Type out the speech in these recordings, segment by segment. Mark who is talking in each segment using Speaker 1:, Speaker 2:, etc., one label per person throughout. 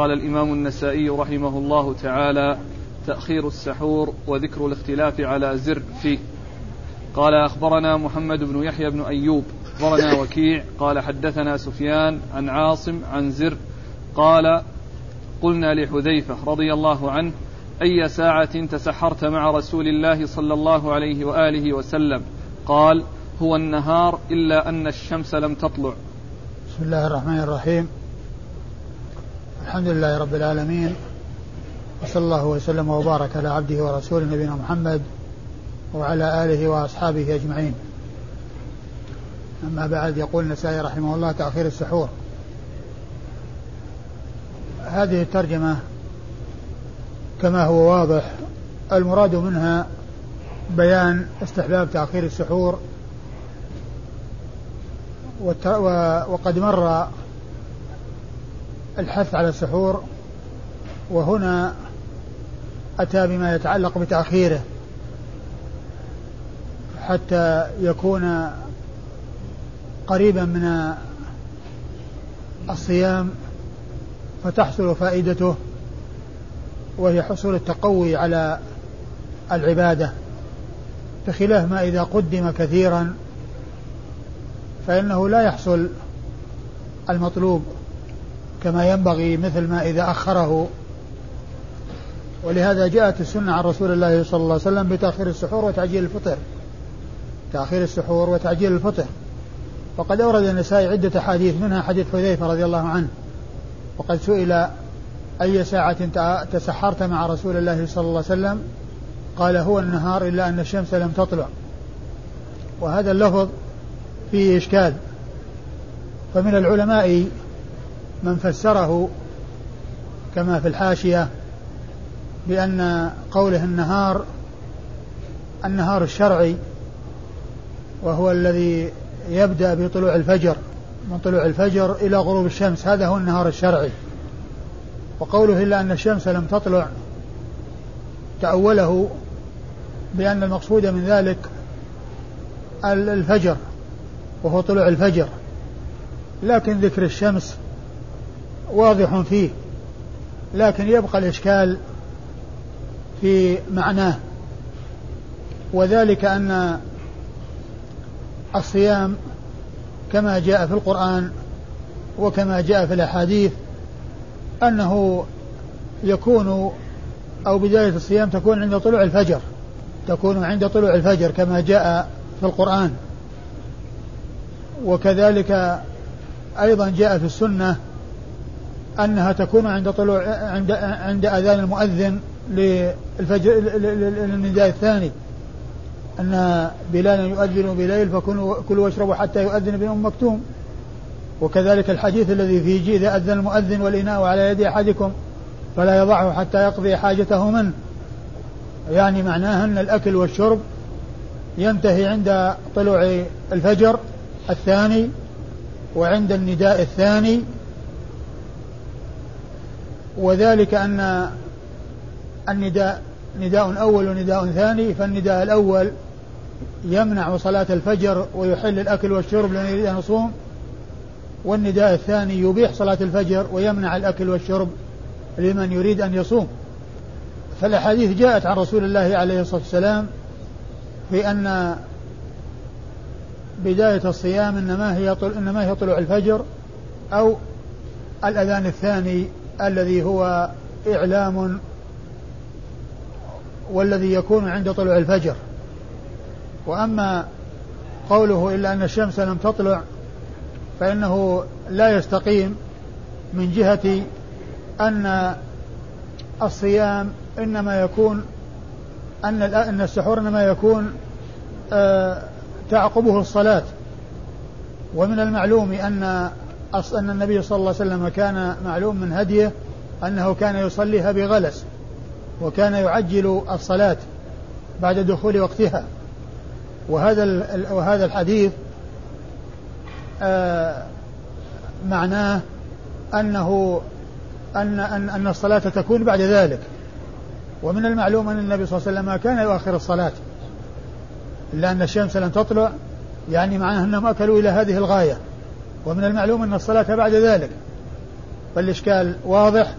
Speaker 1: قال الإمام النسائي رحمه الله تعالى تأخير السحور وذكر الاختلاف على زر فيه قال أخبرنا محمد بن يحيى بن أيوب أخبرنا وكيع قال حدثنا سفيان عن عاصم عن زر قال قلنا لحذيفة رضي الله عنه أي ساعة تسحرت مع رسول الله صلى الله عليه وآله وسلم؟ قال هو النهار إلا أن الشمس لم تطلع.
Speaker 2: بسم الله الرحمن الرحيم. الحمد لله رب العالمين وصلى الله وسلم وبارك على عبده ورسوله نبينا محمد وعلى آله وأصحابه أجمعين. أما بعد يقول النسائي رحمه الله تأخير السحور. هذه الترجمة كما هو واضح المراد منها بيان استحباب تأخير السحور وقد مر الحث على السحور وهنا أتى بما يتعلق بتأخيره حتى يكون قريبا من الصيام فتحصل فائدته وهي حصول التقوي على العبادة. بخلاف ما إذا قدم كثيرا فإنه لا يحصل المطلوب. كما ينبغي مثل ما إذا أخره. ولهذا جاءت السنة عن رسول الله صلى الله عليه وسلم بتأخير السحور وتعجيل الفطر. تأخير السحور وتعجيل الفطر. وقد أورد النسائي عدة حديث منها حديث حذيفة رضي الله عنه. وقد سئل أي ساعة تسحرت مع رسول الله صلى الله عليه وسلم؟ قال هو النهار إلا أن الشمس لم تطلع. وهذا اللفظ فيه إشكال. فمن العلماء من فسره كما في الحاشية بأن قوله النهار النهار الشرعي وهو الذي يبدأ بطلوع الفجر من طلوع الفجر إلى غروب الشمس هذا هو النهار الشرعي. وقوله إلا أن الشمس لم تطلع تأوله بأن المقصود من ذلك الفجر وهو طلوع الفجر. لكن ذكر الشمس واضح فيه لكن يبقى الإشكال في معناه. وذلك أن الصيام كما جاء في القرآن وكما جاء في الأحاديث أنه يكون أو بداية الصيام تكون عند طلوع الفجر تكون عند طلوع الفجر كما جاء في القرآن. وكذلك أيضا جاء في السنة أنها تكون عند طلوع عند عند أذان المؤذن للفجر للنداء الثاني. أن بلالا يؤذن بليل فكلوا كلوا واشربوا حتى يؤذن أم مكتوم. وكذلك الحديث الذي فيه إذا أذن المؤذن والإناء على يد أحدكم فلا يضعه حتى يقضي حاجته منه. يعني معناه أن الأكل والشرب ينتهي عند طلوع الفجر الثاني وعند النداء الثاني وذلك أن النداء نداء أول ونداء ثاني فالنداء الأول يمنع صلاة الفجر ويحل الأكل والشرب لمن يريد أن يصوم والنداء الثاني يبيح صلاة الفجر ويمنع الأكل والشرب لمن يريد أن يصوم فالأحاديث جاءت عن رسول الله عليه الصلاة والسلام في أن بداية الصيام إنما هي. إنما هي طلوع الفجر أو الأذان الثاني الذي هو إعلام والذي يكون عند طلوع الفجر. وأما قوله إلا أن الشمس لم تطلع فإنه لا يستقيم من جهة أن الصيام إنما يكون أن أن السحور إنما يكون آه تعقبه الصلاة. ومن المعلوم أن أن النبي صلى الله عليه وسلم كان معلوم من هديه أنه كان يصليها بغلس وكان يعجل الصلاة بعد دخول وقتها. وهذا وهذا الحديث آه معناه أنه أن أن أن الصلاة تكون بعد ذلك. ومن المعلوم أن النبي صلى الله عليه وسلم كان يؤخر الصلاة. إلا أن الشمس لم تطلع يعني معناه أنهم أكلوا إلى هذه الغاية. ومن المعلوم أن الصلاة بعد ذلك فالإشكال واضح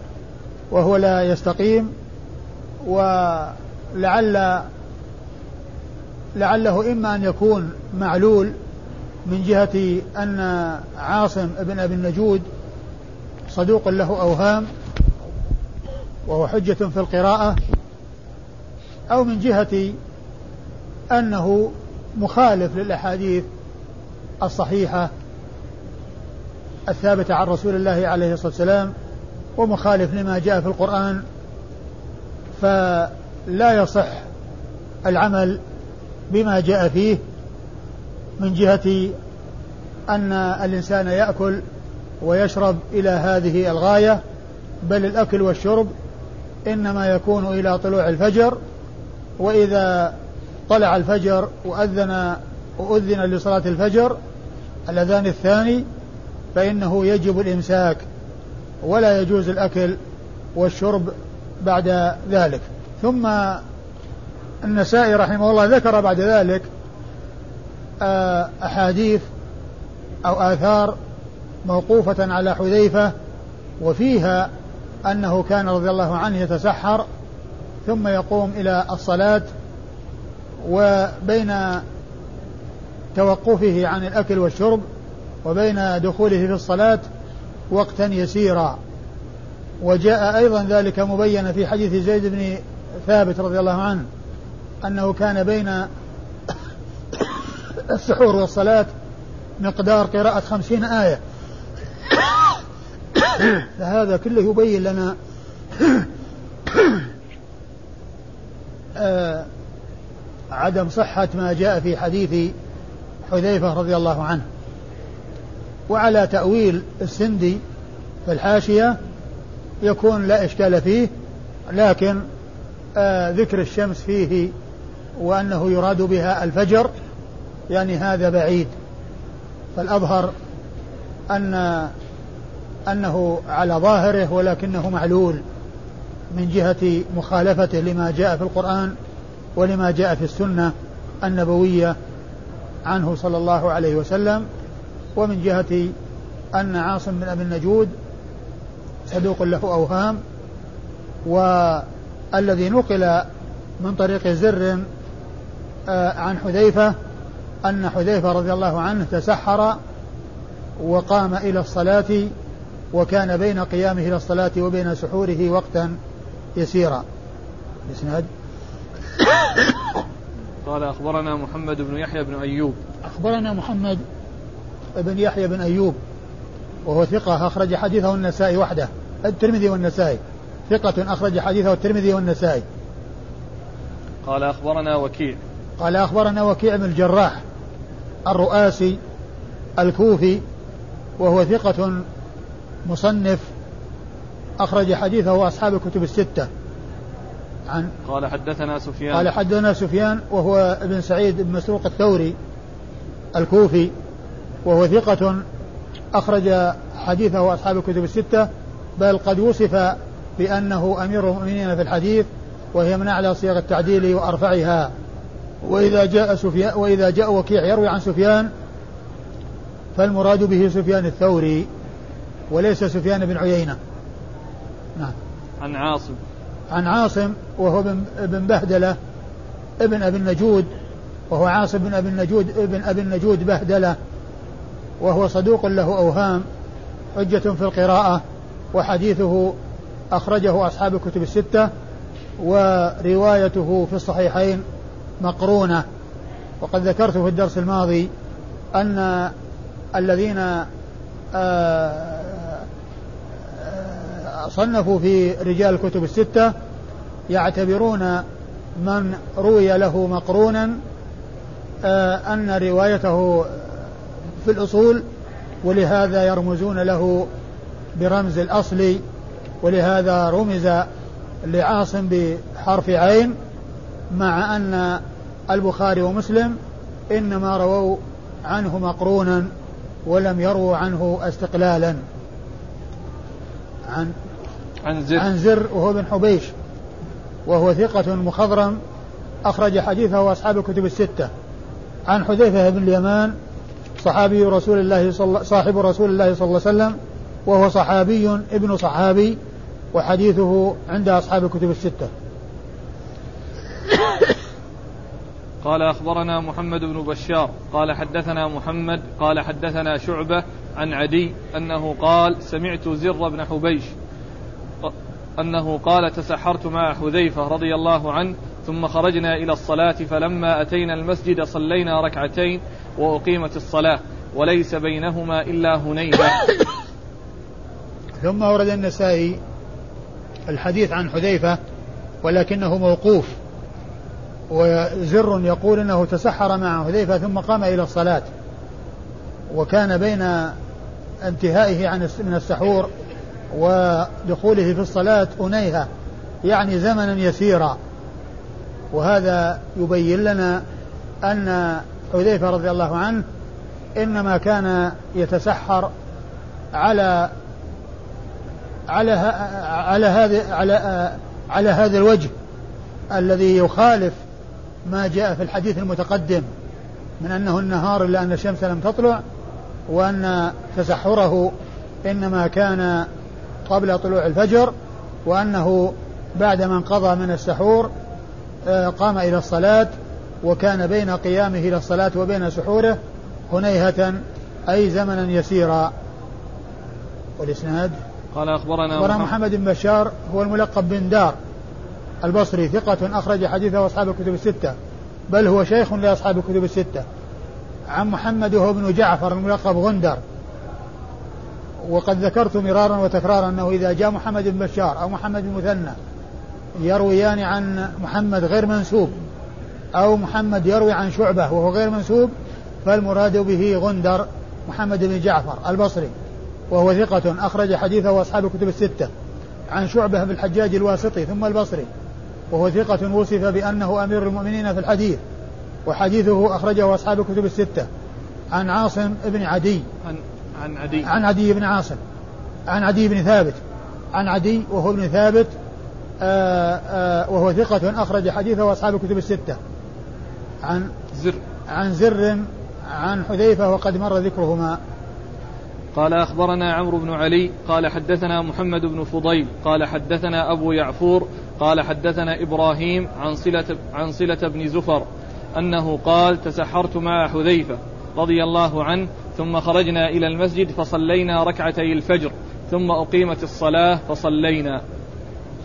Speaker 2: وهو لا يستقيم ولعل لعله إما أن يكون معلول من جهة أن عاصم بن أبي النجود صدوق له أوهام وهو حجة في القراءة أو من جهة أنه مخالف للأحاديث الصحيحة الثابتة عن رسول الله عليه الصلاة والسلام ومخالف لما جاء في القرآن فلا يصح العمل بما جاء فيه من جهة أن الإنسان يأكل ويشرب إلى هذه الغاية بل الأكل والشرب إنما يكون إلى طلوع الفجر وإذا طلع الفجر وأذن وأذن لصلاة الفجر الأذان الثاني فإنه يجب الإمساك ولا يجوز الأكل والشرب بعد ذلك. ثم النسائي رحمه الله ذكر بعد ذلك آه، أحاديث أو آثار موقوفة على حذيفة وفيها أنه كان رضي الله عنه يتسحر ثم يقوم إلى الصلاة وبين توقفه عن الأكل والشرب وبين دخوله في الصلاة وقتا يسيرا. وجاء أيضا ذلك مبينا في حديث زيد بن ثابت رضي الله عنه أنه كان بين السحور والصلاة مقدار قراءة خمسين آية. فهذا كله يبين لنا آه، عدم صحة ما جاء في حديث حذيفة رضي الله عنه. وعلى تأويل السندي في الحاشية يكون لا إشكال فيه لكن آه ذكر الشمس فيه وأنه يراد بها الفجر يعني هذا بعيد. فالأظهر أن أنه على ظاهره ولكنه معلول من جهة مخالفته لما جاء في القرآن ولما جاء في السنة النبوية عنه صلى الله عليه وسلم. ومن جهة أن عاصم بن أبي النجود صدوق له أوهام والذي نقل من طريق زر آه، عن حذيفة أن حذيفة رضي الله عنه تسحر وقام إلى الصلاة وكان بين قيامه إلى الصلاة وبين سحوره وقتا يسيرا. إسناد
Speaker 1: قال أخبرنا محمد بن يحيى بن أيوب.
Speaker 2: أخبرنا محمد بن يحيى بن أيوب وهو ثقة أخرج حديثه النسائي وحده الترمذي والنسائي ثقة أخرج حديثه الترمذي والنسائي.
Speaker 1: قال أخبرنا وكيع.
Speaker 2: قال أخبرنا وكيع بن الجراح الرؤاسي الكوفي وهو ثقة مصنف أخرج حديثه أصحاب الكتب الستة.
Speaker 1: عن قال حدثنا سفيان.
Speaker 2: قال حدثنا سفيان وهو ابن سعيد بن مسروق الثوري الكوفي وهو ثقة أخرج حديثه أصحاب الكتب الستة بل قد وصف بأنه أمير المؤمنين في الحديث وهي من أعلى صيغ التعديل وأرفعها. وإذا جاء سفيان وإذا جاء وكيع يروي عن سفيان فالمراد به سفيان الثوري وليس سفيان بن عيينة.
Speaker 1: نعم. عن عاصم.
Speaker 2: عن عاصم وهو ابن بهدلة ابن أبي النجود وهو عاصم بن أبي النجود ابن أبي النجود بهدلة. وهو صدوق له أوهام حجة في القراءة وحديثه أخرجه أصحاب الكتب الستة وروايته في الصحيحين مقرونة. وقد ذكرت في الدرس الماضي أن الذين آه، آه، صنفوا في رجال الكتب الستة يعتبرون من روي له مقرونا آه، أن روايته في الأصول ولهذا يرمزون له برمز الأصل ولهذا رمز لعاصم بحرف عين مع أن البخاري ومسلم إنما رووا عنه مقرونا ولم يروا عنه استقلالا. عن
Speaker 1: عن زر.
Speaker 2: عن زر وهو بن حبيش وهو ثقة مخضرم أخرج حديثه أصحاب الكتب الستة. عن حذيفة بن اليمان صحابي رسول الله صلى صاحب رسول الله صلى الله عليه وسلم وهو صحابي ابن صحابي وحديثه عند أصحاب الكتب الستة.
Speaker 1: قال أخبرنا محمد بن بشار قال حدثنا محمد قال حدثنا شعبة عن عدي أنه قال سمعت زر بن حبيش أنه قال تسحرت مع حذيفة رضي الله عنه ثم خرجنا إلى الصلاة فلما أتينا المسجد صلينا ركعتين وأقيمت الصلاة وليس بينهما إلا هنيبة
Speaker 2: ثم ورد النسائي الحديث عن حذيفة ولكنه موقوف وزر يقول إنه تسحر مع حذيفة ثم قام إلى الصلاة وكان بين انتهائه عن من السحور ودخوله في الصلاة أنيهة يعني زمنا يسيرا. وهذا يبين لنا أن حذيفة رضي الله عنه إنما كان يتسحر على على على هذا على على هذا الوجه الذي يخالف ما جاء في الحديث المتقدم من أنه النهار إلا أن الشمس لم تطلع وأن تسحره إنما كان قبل طلوع الفجر وأنه بعدما انقضى من السحور آه، قام إلى الصلاة وكان بين قيامه إلى الصلاة وبين سحوره هنيهة أي زمنا يسيرا. والإسناد؟
Speaker 1: قال أخبرنا
Speaker 2: أخبرنا محمد. بن بشار هو الملقب بن دار البصري ثقة أخرج حديثه أصحاب الكتب الستة بل هو شيخ لأصحاب الكتب الستة. عن محمد وهو ابن جعفر الملقب غندر. وقد ذكرت مرارا وتكرارا أنه إذا جاء محمد بن بشار أو محمد بن مثنى يرويان عن محمد غير منسوب. أو محمد يروي عن شعبة وهو غير منسوب فالمراد به غندر محمد بن جعفر البصري وهو ثقة أخرج حديثه أصحاب الكتب الستة عن شعبة بن الحجاج الواسطي ثم البصري وهو ثقة وصف بأنه أمير المؤمنين في الحديث وحديثه أخرجه أصحاب الكتب الستة عن عاصم بن عدي
Speaker 1: عن عن عدي.
Speaker 2: عن عدي بن عاصم عن عدي بن ثابت عن عدي وهو ابن ثابت آآ آآ وهو ثقة أخرج حديثه أصحاب الكتب الستة. عن
Speaker 1: زر.
Speaker 2: عن زر عن حذيفة وقد مر ذكرهما.
Speaker 1: قال أخبرنا عمرو بن علي قال حدثنا محمد بن فضيل قال حدثنا أبو يعفور قال حدثنا إبراهيم عن صلة, عن صلة بن زفر أنه قال تسحرت مع حذيفة رضي الله عنه ثم خرجنا إلى المسجد فصلينا ركعتي الفجر ثم أقيمت الصلاة فصلينا.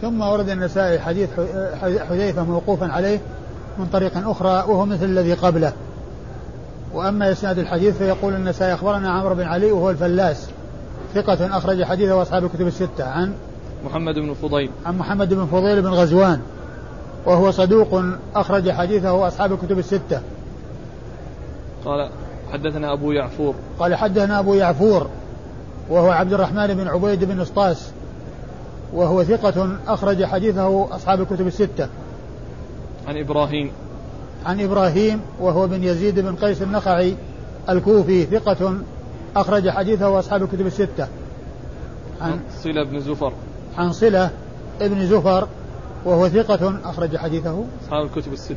Speaker 2: ثم ورد النسائي حديث حذيفة موقوفا عليه من طريق أخرى وهو مثل الذي قبله. وأما إسناد الحديث فيقول النسائي أخبرنا عمرو بن علي وهو الفلاس. ثقة أخرج حديثه أصحاب الكتب الستة عن
Speaker 1: محمد بن فضيل.
Speaker 2: عن محمد بن فضيل بن غزوان. وهو صدوق أخرج حديثه أصحاب الكتب الستة.
Speaker 1: قال حدثنا أبو يعفور.
Speaker 2: قال حدثنا أبو يعفور. وهو عبد الرحمن بن عبيد بن اسطاس. وهو ثقة أخرج حديثه أصحاب الكتب الستة.
Speaker 1: عن إبراهيم.
Speaker 2: عن إبراهيم وهو بن يزيد بن قيس النخعي الكوفي ثقة أخرج حديثه أصحاب الكتب الستة.
Speaker 1: عن صلة بن زفر.
Speaker 2: عن صلة ابن زفر وهو ثقة أخرج حديثه.
Speaker 1: أصحاب الكتب الست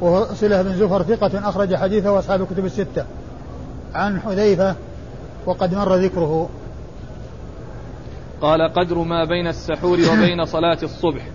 Speaker 2: وهو صلة بن زفر ثقة أخرج حديثه أصحاب الكتب الستة. عن حذيفة وقد مر ذكره.
Speaker 1: قال قدر ما بين السحور وبين صلاة الصبح.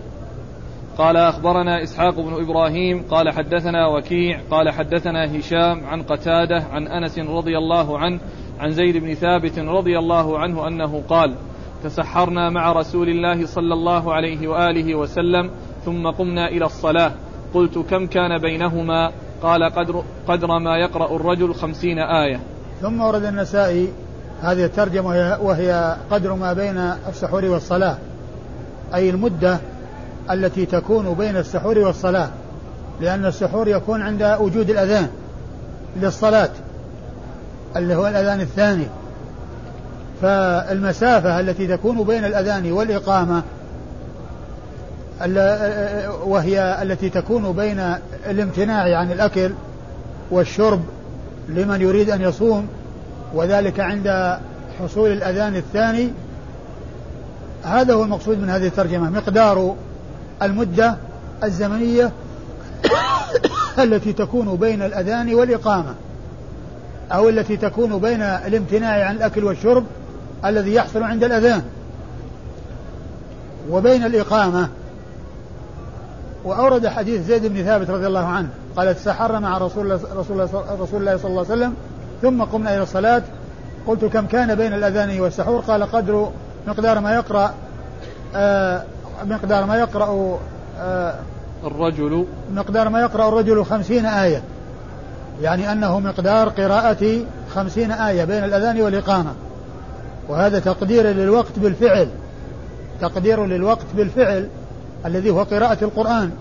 Speaker 1: قال أخبرنا إسحاق بن إبراهيم قال حدثنا وكيع قال حدثنا هشام عن قتادة عن أنس رضي الله عنه عن زيد بن ثابت رضي الله عنه أنه قال تسحرنا مع رسول الله صلى الله عليه وآله وسلم ثم قمنا إلى الصلاة. قلت كم كان بينهما؟ قال قدر, قدر ما يقرأ الرجل خمسين آية.
Speaker 2: ثم ورد النسائي هذه الترجمة وهي قدر ما بين السحور والصلاة أي المدة التي تكون بين السحور والصلاة لأن السحور يكون عند وجود الأذان للصلاة اللي هو الأذان الثاني. فالمسافة التي تكون بين الأذان والإقامة وهي التي تكون بين الامتناع عن الأكل والشرب لمن يريد أن يصوم وذلك عند حصول الأذان الثاني. هذا هو المقصود من هذه الترجمة مقدار المدة الزمنية التي تكون بين الأذان والإقامة أو التي تكون بين الامتناع عن الأكل والشرب الذي يحصل عند الأذان وبين الإقامة. وأورد حديث زيد بن ثابت رضي الله عنه قال تسحرنا مع رسول الله, رسول الله, رسول الله صلى الله عليه وسلم ثم قمنا إلى الصلاة. قلت كم كان بين الأذان والسحور؟ قال قدر مقدار ما يقرأ آه مقدار ما يقرأ
Speaker 1: آه الرجل.
Speaker 2: مقدار ما يقرأ الرجل خمسين آية. يعني أنه مقدار قراءة خمسين آية بين الأذان والإقامة. وهذا تقدير للوقت بالفعل. تقدير للوقت بالفعل الذي هو قراءة القرآن.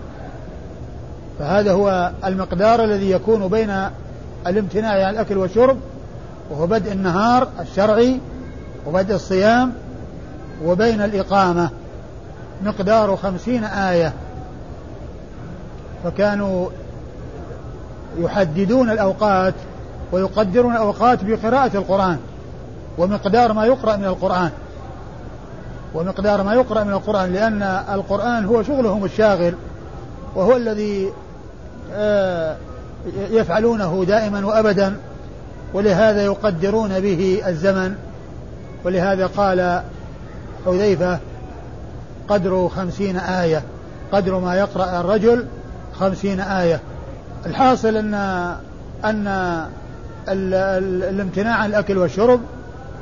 Speaker 2: فهذا هو المقدار الذي يكون بين الامتناع عن الأكل والشرب وهو بدء النهار الشرعي وبدء الصيام وبين الإقامة. مقدار خمسين آية. فكانوا يحددون الأوقات ويقدرون الأوقات بقراءة القرآن ومقدار ما يقرأ من القرآن. ومقدار ما يقرأ من القرآن لأن القرآن هو شغلهم الشاغل وهو الذي آه، يفعلونه دائما وأبدا ولهذا يقدرون به الزمن. ولهذا قال حذيفة قدر خمسين آية قدر ما يقرأ الرجل خمسين آية. الحاصل أن أن الامتناع عن الأكل والشرب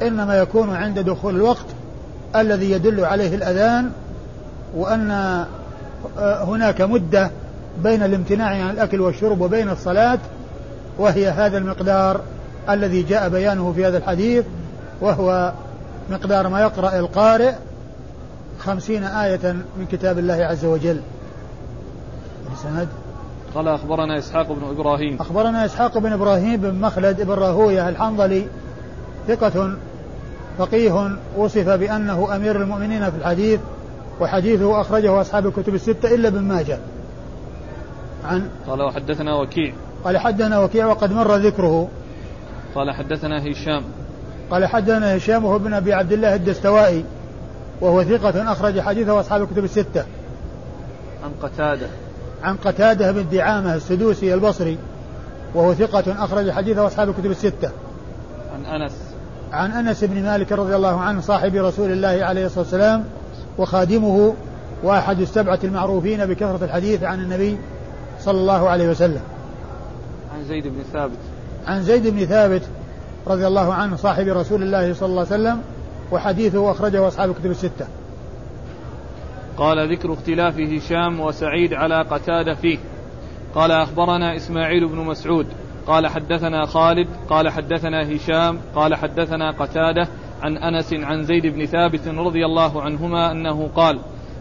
Speaker 2: إنما يكون عند دخول الوقت الذي يدل عليه الأذان وأن آه، هناك مدة بين الامتناع عن الأكل والشرب وبين الصلاة وهي هذا المقدار الذي جاء بيانه في هذا الحديث وهو مقدار ما يقرأ القارئ خمسين آية من كتاب الله عز وجل.
Speaker 1: السند قال أخبرنا إسحاق بن إبراهيم.
Speaker 2: أخبرنا إسحاق بن إبراهيم بن مخلد بن راهوية الحنظلي ثقة فقيه وصف بأنه أمير المؤمنين في الحديث وحديثه أخرجه أصحاب الكتب الستة إلا ابن ماجه.
Speaker 1: عن قال وحدثنا وكيع.
Speaker 2: قال حدثنا وكيع وقد مر ذكره.
Speaker 1: قال حدثنا هشام.
Speaker 2: قال حدثنا هشام وهو ابن أبي عبد الله الدستوائي. وهو ثقة أخرج حديثه أصحاب الكتب الستة.
Speaker 1: عن قتادة.
Speaker 2: عن قتادة بن دعامة السدوسي البصري وهو ثقة أخرج حديثه أصحاب الكتب الستة.
Speaker 1: عن أنس.
Speaker 2: عن أنس بن مالك رضي الله عنه صاحب رسول الله عليه الصلاة والسلام وخادمه وأحد السبعة المعروفين بكثرة الحديث عن النبي صلى الله عليه وسلم.
Speaker 1: عن زيد بن ثابت.
Speaker 2: عن زيد بن ثابت رضي الله عنه صاحب رسول الله صلى الله عليه وسلم وحديثه أخرجه أصحاب الكتب الستة.
Speaker 1: قال ذكر اختلاف هشام وسعيد على قتادة فيه. قال أخبرنا إسماعيل بن مسعود. قال حدثنا خالد قال حدثنا هشام قال حدثنا قتادة عن أنس عن زيد بن ثابت رضي الله عنهما أنه قال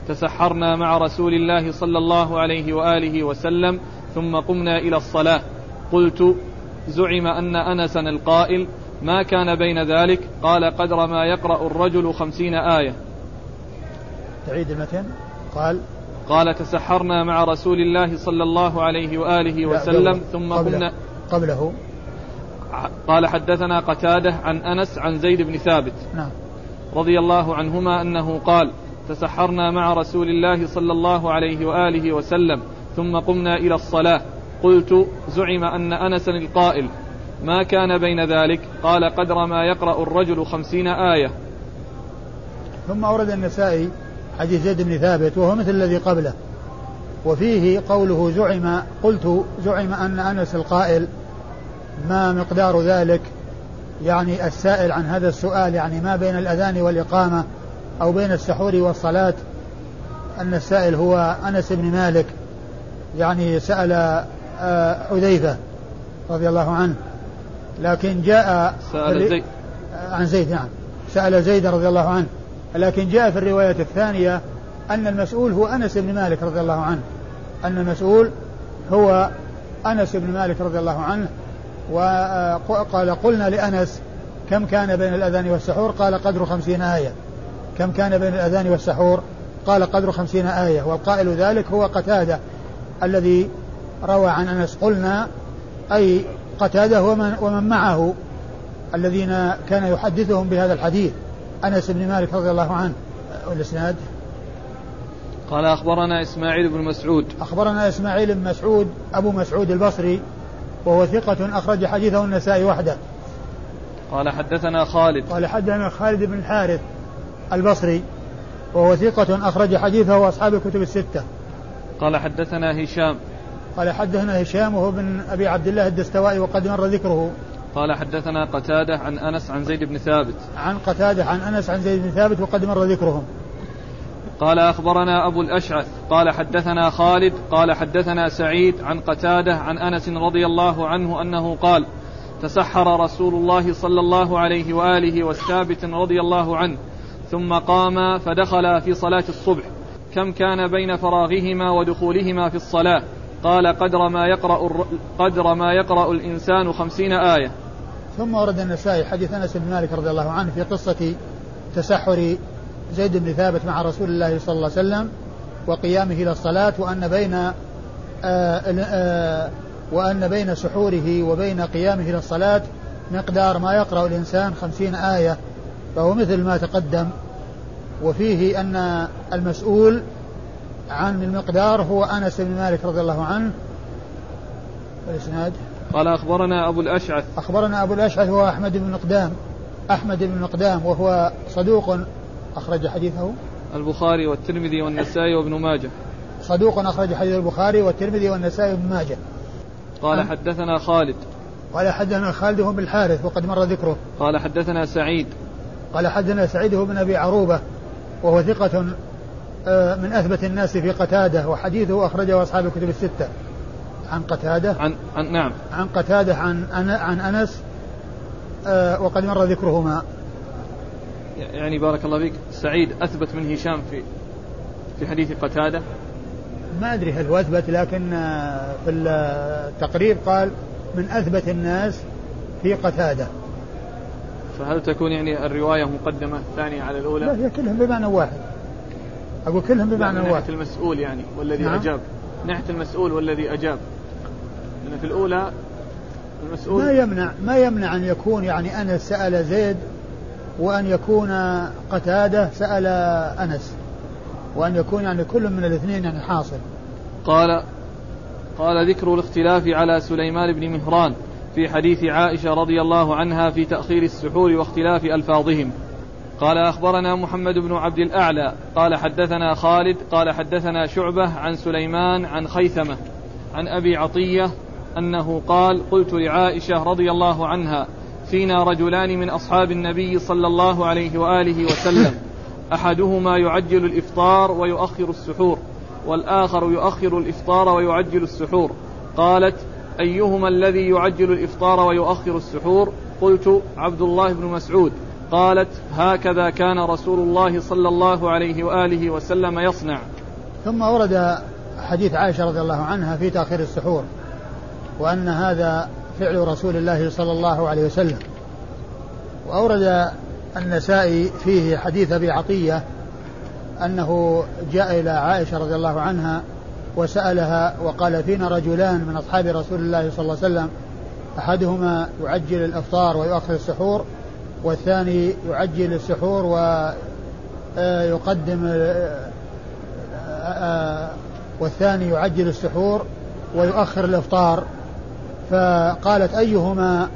Speaker 1: تسحرنا مع رسول الله صلى الله عليه وآله وسلم ثم قمنا إلى الصلاة. قلت زعم أن أنسا القائل ما كان بين ذلك؟ قال قدر ما يقرأ الرجل خمسين آية.
Speaker 2: تعيد المتن. قال
Speaker 1: قال تسحرنا مع رسول الله صلى الله عليه وآله وسلم ثم قبله. قمنا
Speaker 2: قبله.
Speaker 1: قال حدثنا قتادة عن أنس عن زيد بن ثابت
Speaker 2: نعم.
Speaker 1: رضي الله عنهما أنه قال تسحرنا مع رسول الله صلى الله عليه وآله وسلم ثم قمنا إلى الصلاة. قلت زعم أن أنسا القائل. ما كان بين ذلك؟ قال قدر ما يقرأ الرجل خمسين آية.
Speaker 2: ثم أورد النسائي حديث زيد بن ثابت وهو مثل الذي قبله. وفيه قوله زعم قلت زعم أن أنس القائل ما مقدار ذلك؟ يعني السائل عن هذا السؤال يعني ما بين الأذان والإقامة أو بين السحور والصلاة؟ أن السائل هو أنس بن مالك يعني سأل آه، حذيفة رضي الله عنه. لكن جاء
Speaker 1: سأل زيد.
Speaker 2: عن زيد نعم. سأل زيد رضي الله عنه. لكن جاء في الرواية الثانية أن المسؤول هو أنس بن مالك رضي الله عنه. أن المسؤول هو أنس بن مالك رضي الله عنه. وقال قلنا لأنس كم كان بين الأذان والسحور؟ قال قدر خمسين آية. كم كان بين الأذان والسحور؟ قال قدر خمسين آية. والقائل ذلك هو قتادة الذي روى عن أنس. قلنا أي قتادة ومن, ومن معه الذين كان يحدثهم بهذا الحديث. أنس بن مالك رضي الله عنه. والإسناد؟
Speaker 1: قال أخبرنا إسماعيل بن مسعود.
Speaker 2: أخبرنا إسماعيل بن مسعود أبو مسعود البصري وهو ثقة أخرج حديثه النسائي وحده.
Speaker 1: قال حدثنا خالد.
Speaker 2: قال حدثنا خالد بن الحارث البصري وهو ثقة أخرج حديثه أصحاب الكتب الستة.
Speaker 1: قال حدثنا هشام.
Speaker 2: قال حدثنا هشام وهو بن أبي عبد الله الدستوائي وقد مر ذكره.
Speaker 1: قال حدثنا قتادة عن أنس عن زيد بن ثابت.
Speaker 2: عن قتادة عن أنس عن زيد بن ثابت وقد مر ذكرهم.
Speaker 1: قال أخبرنا أبو الأشعث. قال حدثنا خالد. قال حدثنا سعيد عن قتادة عن أنس رضي الله عنه أنه قال تسحر رسول الله صلى الله عليه وآله والثابت رضي الله عنه ثم قام فدخل في صلاة الصبح. كم كان بين فراغهما ودخولهما في الصلاة. قال قدر ما يقرأ قدر ما يقرأ الإنسان خمسين آية.
Speaker 2: ثم ورد النسائي حديث أنس بن مالك رضي الله عنه في قصة تسحر زيد بن ثابت مع رسول الله صلى الله عليه وسلم وقيامه إلى الصلاة وأن بين آه، آآ آه، وأن بين سحوره وبين قيامه إلى الصلاة مقدار ما يقرأ الإنسان خمسين آية فهو مثل ما تقدم. وفيه أن المسؤول عن المقدار هو أنس بن مالك رضي الله عنه. الإسناد
Speaker 1: قال أخبرنا أبو الأشعث.
Speaker 2: أخبرنا أبو الأشعث هو أحمد بن مقدام. أحمد بن مقدام وهو صدوق أخرج حديثه.
Speaker 1: البخاري والترمذي والنسائي وابن ماجه.
Speaker 2: صدوق أخرج حديث البخاري والترمذي والنسائي وابن ماجه.
Speaker 1: قال حدثنا خالد.
Speaker 2: قال حدثنا خالد بن الحارث وقد مر ذكره.
Speaker 1: قال حدثنا سعيد.
Speaker 2: قال حدثنا سعيد بن أبي عروبة وهو ثقة من أثبت الناس في قتادة وحديثه أخرجه أصحاب الكتب الستة. عن قتادة.
Speaker 1: عن, عن نعم.
Speaker 2: عن قتادة عن عن أنس آه، وقد مر ذكرهما.
Speaker 1: يعني بارك الله فيك. سعيد أثبت من هشام في في حديث قتادة؟
Speaker 2: ما أدري هل هو أثبت لكن آه، في التقرير قال من أثبت الناس في قتادة.
Speaker 1: فهل تكون يعني الرواية مقدمة ثانية على الأولى؟
Speaker 2: لا هي كلهم بمعنى واحد. أقول كلهم بمعنى واحد
Speaker 1: ناحية المسؤول يعني والذي نعم. أجاب. ناحية المسؤول والذي أجاب. لأن في الأولى
Speaker 2: المسؤول ما يمنع ما يمنع أن يكون يعني أنس سأل زيد وأن يكون قتادة سأل أنس. وأن يكون يعني كل من الاثنين يعني حاصل.
Speaker 1: قال قال ذكر الاختلاف على سليمان بن مهران في حديث عائشة رضي الله عنها في تأخير السحور واختلاف ألفاظهم. قال أخبرنا محمد بن عبد الأعلى قال حدثنا خالد قال حدثنا شعبة عن سليمان عن خيثمة عن أبي عطية أنه قال قلت لعائشة رضي الله عنها فينا رجلان من أصحاب النبي صلى الله عليه وآله وسلم أحدهما يعجل الإفطار ويؤخر السحور والآخر يؤخر الإفطار ويعجل السحور. قالت أيهما الذي يعجل الإفطار ويؤخر السحور؟ قلت عبد الله بن مسعود. قالت هكذا كان رسول الله صلى الله عليه وآله وسلم يصنع.
Speaker 2: ثم ورد حديث عائشة رضي الله عنها في تأخير السحور وأن هذا فعل رسول الله صلى الله عليه وسلم. وأورد النسائي فيه حديث أبي عطية أنه جاء إلى عائشة رضي الله عنها وسألها وقال فينا رجلان من أصحاب رسول الله صلى الله عليه وسلم أحدهما يعجل الإفطار ويؤخر السحور والثاني يعجل السحور ويقدم آه، آه، آه، والثاني يعجل السحور ويؤخر الإفطار. فقالت أيهما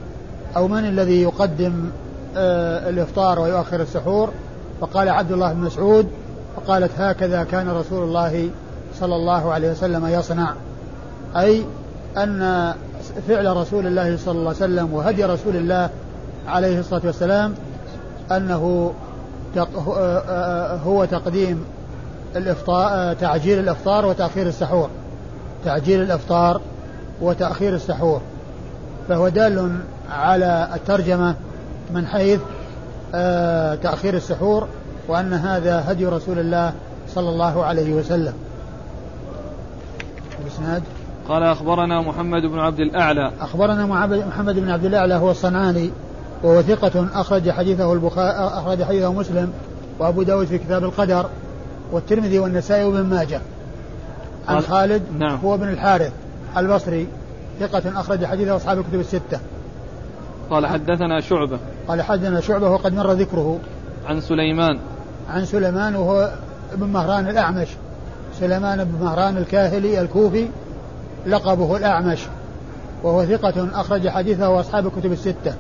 Speaker 2: أو من الذي يقدم الإفطار ويؤخر السحور؟ فقال عبد الله بن مسعود. فقالت هكذا كان رسول الله صلى الله عليه وسلم يصنع. أي أن فعل رسول الله صلى الله عليه وسلم وهدي رسول الله عليه الصلاة والسلام أنه هو تقديم الإفطار تعجيل الإفطار وتأخير السحور. تعجيل الإفطار وتأخير السحور. فهو دال على الترجمة من حيث آه، تأخير السحور وأن هذا هدي رسول الله صلى الله عليه وسلم.
Speaker 1: الإسناد قال أخبرنا محمد بن عبد الأعلى.
Speaker 2: أخبرنا محمد بن عبد الأعلى هو الصنعاني. وهو ثقة أخرج حديثه البخاري أخرج حديثه مسلم وأبو داود في كتاب القدر والترمذي والنسائي وابن ماجه. عن خالد نعم. هو بن الحارث البصري ثقة أخرج حديثه أصحاب الكتب الستة.
Speaker 1: قال حدثنا شعبة.
Speaker 2: قال حدثنا شعبة وقد مر ذكره.
Speaker 1: عن سليمان.
Speaker 2: عن سليمان وهو ابن مهران الأعمش. سليمان بن مهران الكاهلي الكوفي لقبه الأعمش. وهو ثقة أخرج حديثه وأصحاب الكتب الستة.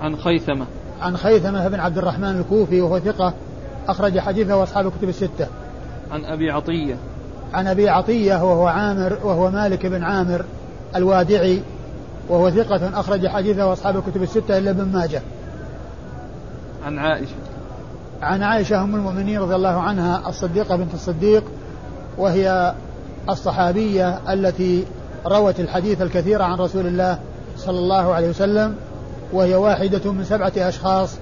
Speaker 1: عن خيثمة.
Speaker 2: عن خيثمة بن عبد الرحمن الكوفي وهو ثقة أخرج حديثه أصحاب الكتب الستة.
Speaker 1: عن أبي عطية.
Speaker 2: عن أبي عطية وهو عامر وهو مالك بن عامر الوادعي وهو ثقة أخرج حديثه أصحاب الكتب الستة إلا ابن ماجه.
Speaker 1: عن عائشة.
Speaker 2: عن عائشة أم المؤمنين رضي الله عنها الصديقة بنت الصديق وهي الصحابية التي روت الحديث الكثير عن رسول الله صلى الله عليه وسلم وهي واحدة من سبعة أشخاص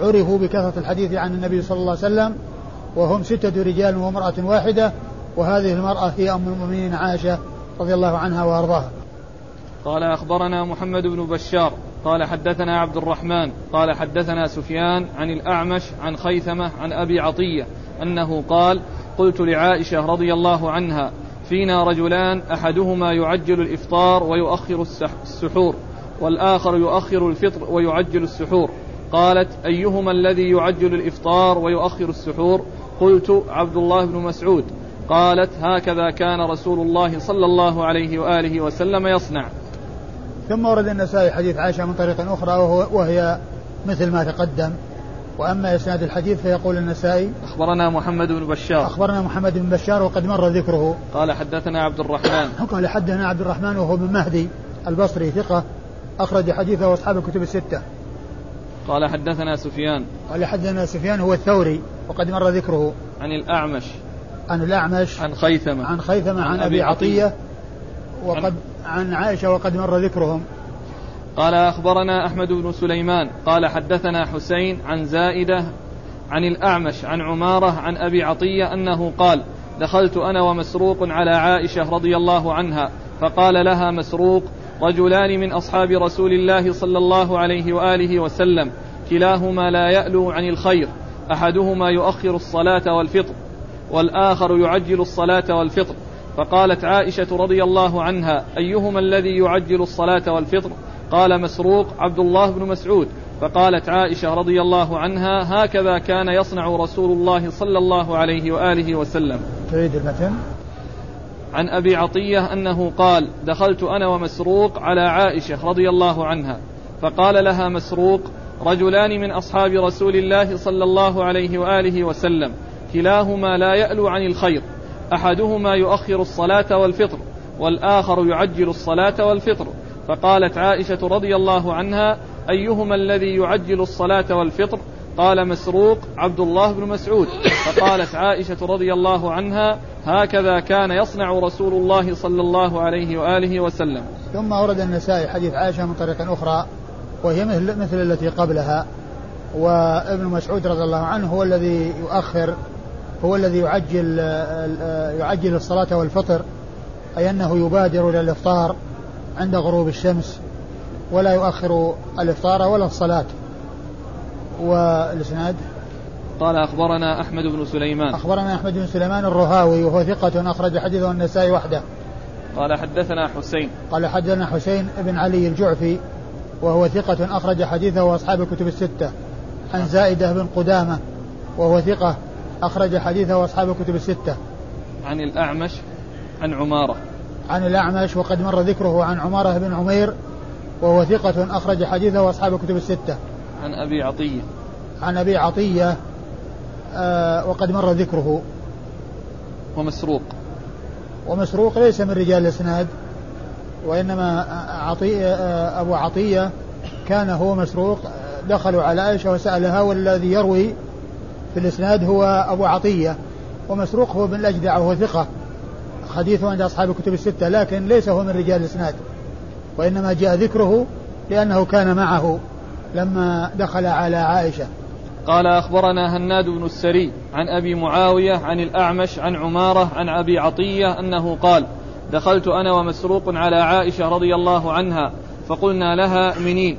Speaker 2: عرفوا بكثرة الحديث عن النبي صلى الله عليه وسلم وهم ستة رجال وامرأة واحدة وهذه المرأة هي أم المؤمنين عائشة رضي الله عنها وأرضاها.
Speaker 1: قال أخبرنا محمد بن بشار قال حدثنا عبد الرحمن قال حدثنا سفيان عن الأعمش عن خيثمة عن أبي عطية أنه قال قلت لعائشة رضي الله عنها فينا رجلان أحدهما يعجل الإفطار ويؤخر السحور. والآخر يؤخر الفطر ويعجل السحور. قالت أيهما الذي يعجل الإفطار ويؤخر السحور؟ قلت عبد الله بن مسعود. قالت هكذا كان رسول الله صلى الله عليه وآله وسلم يصنع.
Speaker 2: ثم ورد النسائي حديث عائشة من طريق أخرى وهو وهي مثل ما تقدم. وأما إسناد الحديث فيقول النسائي
Speaker 1: أخبرنا محمد بن بشار.
Speaker 2: أخبرنا محمد بن بشار وقد مر ذكره.
Speaker 1: قال حدثنا عبد الرحمن.
Speaker 2: قال حدثنا عبد الرحمن وهو بن مهدي البصري ثقة. أخرج حديثه أصحاب الكتب الستة.
Speaker 1: قال حدثنا سفيان.
Speaker 2: قال حدثنا سفيان هو الثوري وقد مر ذكره.
Speaker 1: عن الأعمش.
Speaker 2: عن الأعمش.
Speaker 1: عن خيثمة.
Speaker 2: عن خيثمة عن, عن أبي عطية, عطية. وقد عن, عن عائشة وقد مر ذكرهم.
Speaker 1: قال أخبرنا أحمد بن سليمان. قال حدثنا حسين عن زائدة عن الأعمش عن عمارة عن أبي عطية أنه قال دخلت أنا ومسروق على عائشة رضي الله عنها فقال لها مسروق رجلان من أصحاب رسول الله صلى الله عليه وآله وسلم. كلاهما لا يألو عن الخير. أحدهما يؤخر الصلاة والفطر والآخر يعجل الصلاة والفطر. فقالت عائشة رضي الله عنها أيهما الذي يعجل الصلاة والفطر؟ قال مسروق عبد الله بن مسعود. فقالت عائشة رضي الله عنها هكذا كان يصنع رسول الله صلى الله عليه وآله وسلم.
Speaker 2: تريد المتن؟
Speaker 1: عن أبي عطية أنه قال دخلت أنا ومسروق على عائشة رضي الله عنها فقال لها مسروق رجلان من أصحاب رسول الله صلى الله عليه وآله وسلم كلاهما لا يألو عن الخير أحدهما يؤخر الصلاة والفطر والآخر يعجل الصلاة والفطر فقالت عائشة رضي الله عنها أيهما الذي يعجل الصلاة والفطر؟ قال مسروق عبد الله بن مسعود فقالت عائشة رضي الله عنها هكذا كان يصنع رسول الله صلى الله عليه وآله وسلم.
Speaker 2: ثم ورد النسائي حديث عائشة من طريق أخرى وهي مثل, مثل التي قبلها وابن مسعود رضي الله عنه هو الذي يؤخر هو الذي يعجل يعجل الصلاة والفطر أي أنه يبادر إلى الإفطار عند غروب الشمس ولا يؤخر الإفطار ولا الصلاة. والإسناد؟
Speaker 1: قال أخبرنا أحمد بن سليمان.
Speaker 2: أخبرنا أحمد بن سليمان الرهاوي وهو ثقة أخرج حديثه النسائي وحده.
Speaker 1: قال حدثنا حسين.
Speaker 2: قال حدثنا حسين بن علي الجعفي وهو ثقة أخرج حديثه وأصحاب الكتب الستة. عن زائدة بن قدامة وهو ثقة أخرج حديثه وأصحاب الكتب الستة.
Speaker 1: عن الأعمش عن عمارة.
Speaker 2: عن الأعمش وقد مر ذكره عن عمارة بن عمير وهو ثقة أخرج حديثه وأصحاب الكتب الستة.
Speaker 1: عن أبي عطية.
Speaker 2: عن أبي عطية وقد مر ذكره.
Speaker 1: ومسروق.
Speaker 2: ومسروق ليس من رجال الإسناد وإنما عطية آه أبو عطية كان هو مسروق دخلوا على عائشة وسألها والذي يروي في الإسناد هو أبو عطية. ومسروق هو بن الأجدع وهو ثقة حديثه عند أصحاب الكتب الستة لكن ليس هو من رجال الإسناد وإنما جاء ذكره لأنه كان معه لما دخل على عائشة.
Speaker 1: قال أخبرنا هناد بن السري عن أبي معاوية عن الأعمش عن عمارة عن أبي عطية أنه قال دخلت أنا ومسروق على عائشة رضي الله عنها فقلنا لها منين؟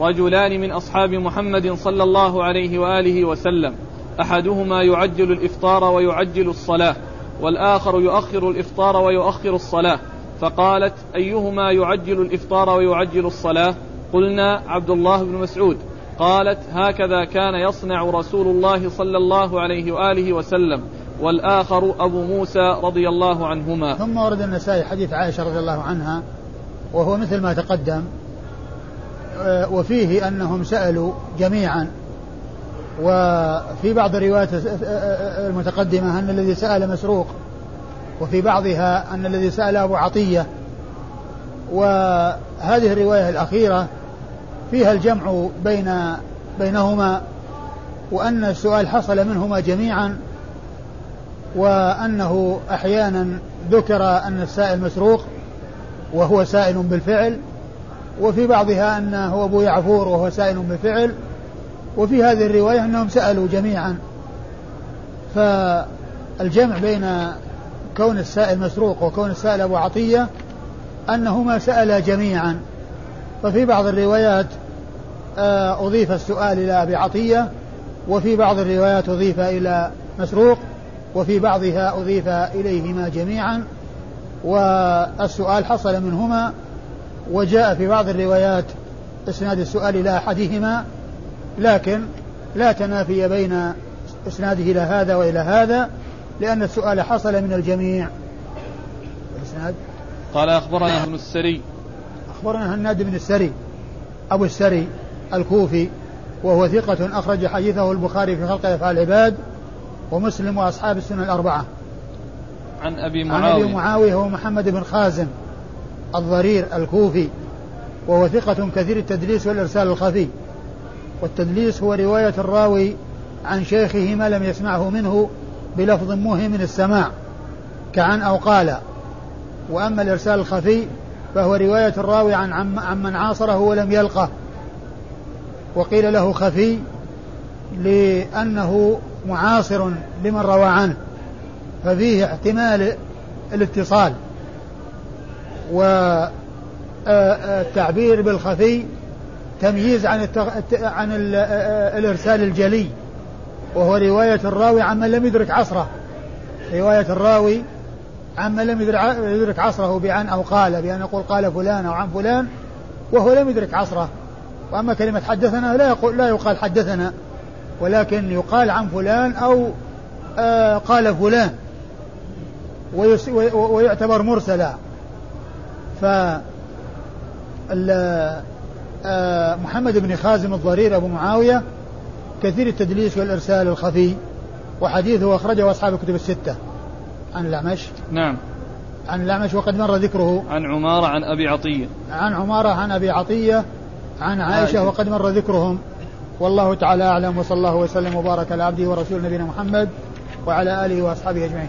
Speaker 1: رجلان من أصحاب محمد صلى الله عليه وآله وسلم أحدهما يعجل الإفطار ويعجل الصلاة والآخر يؤخر الإفطار ويؤخر الصلاة فقالت أيهما يعجل الإفطار ويعجل الصلاة؟ قلنا عبد الله بن مسعود. قالت هكذا كان يصنع رسول الله صلى الله عليه وآله وسلم والآخر أبو موسى رضي الله عنهما.
Speaker 2: ثم ورد النسائي حديث عائشة رضي الله عنها وهو مثل ما تقدم وفيه أنهم سألوا جميعا. وفي بعض الروايات المتقدمة أن الذي سأل مسروق وفي بعضها أن الذي سأل أبو عطية. وهذه الرواية الأخيرة فيها الجمع بين بينهما وأن السؤال حصل منهما جميعا وأنه أحيانا ذكر أن السائل مسروق وهو سائل بالفعل وفي بعضها أنه أبو يعفور وهو سائل بالفعل وفي هذه الرواية أنهم سألوا جميعا. فالجمع بين كون السائل مسروق وكون السائل أبو عطية أنهما سألا جميعا. ففي بعض الروايات آه، أضيف السؤال إلى أبي عطية وفي بعض الروايات أضيف إلى مسروق وفي بعضها أضيف إليهما جميعا والسؤال حصل منهما وجاء في بعض الروايات إسناد السؤال إلى أحدهما لكن لا تنافي بين إسناده إلى هذا وإلى هذا لأن السؤال حصل من الجميع.
Speaker 1: الإسناد؟ قال أخبرنا ابن السري
Speaker 2: أخبرنا هناد بن السري أبو السري الكوفي وهو ثقة أخرج حديثه البخاري في خلق أفعال العباد ومسلم وأصحاب السنة الأربعة.
Speaker 1: عن أبي معاوية عن
Speaker 2: أبي معاوية. هو محمد بن خازم الضرير الكوفي وهو ثقة كثير التدليس والإرسال الخفي. والتدليس هو رواية الراوي عن شيخه ما لم يسمعه منه بلفظ موهم من السماع كعن أو قال. وأما الإرسال الخفي فهو رواية الراوي عن, عن من عاصره ولم يلقه. وقيل له خفي لأنه معاصر لمن روى عنه ففيه احتمال الاتصال. والتعبير بالخفي تمييز عن التغ... عن ال... الإرسال الجلي وهو رواية الراوي عمن لم يدرك عصره. رواية الراوي عمن لم يدرك عصره بأن أو قال بأن يقول قال فلان أو عن فلان وهو لم يدرك عصره. وأما كلمة حدثنا لا يقول لا يقال حدثنا ولكن يقال عن فلان أو آه قال فلان. ويعتبر مرسلا. ف آه، محمد بن خازم الضرير أبو معاوية كثير التدليس والإرسال الخفي وحديثه أخرجه أصحاب الكتب الستة. عن الأعمش
Speaker 1: نعم.
Speaker 2: عن الأعمش وقد مر ذكره.
Speaker 1: عن عمارة عن أبي عطية.
Speaker 2: عن عمارة عن أبي عطية عن عائشة وقد مر ذكرهم. والله تعالى أعلم وصلى الله وسلم وبارك على عبده ورسول نبينا محمد وعلى آله وأصحابه أجمعين.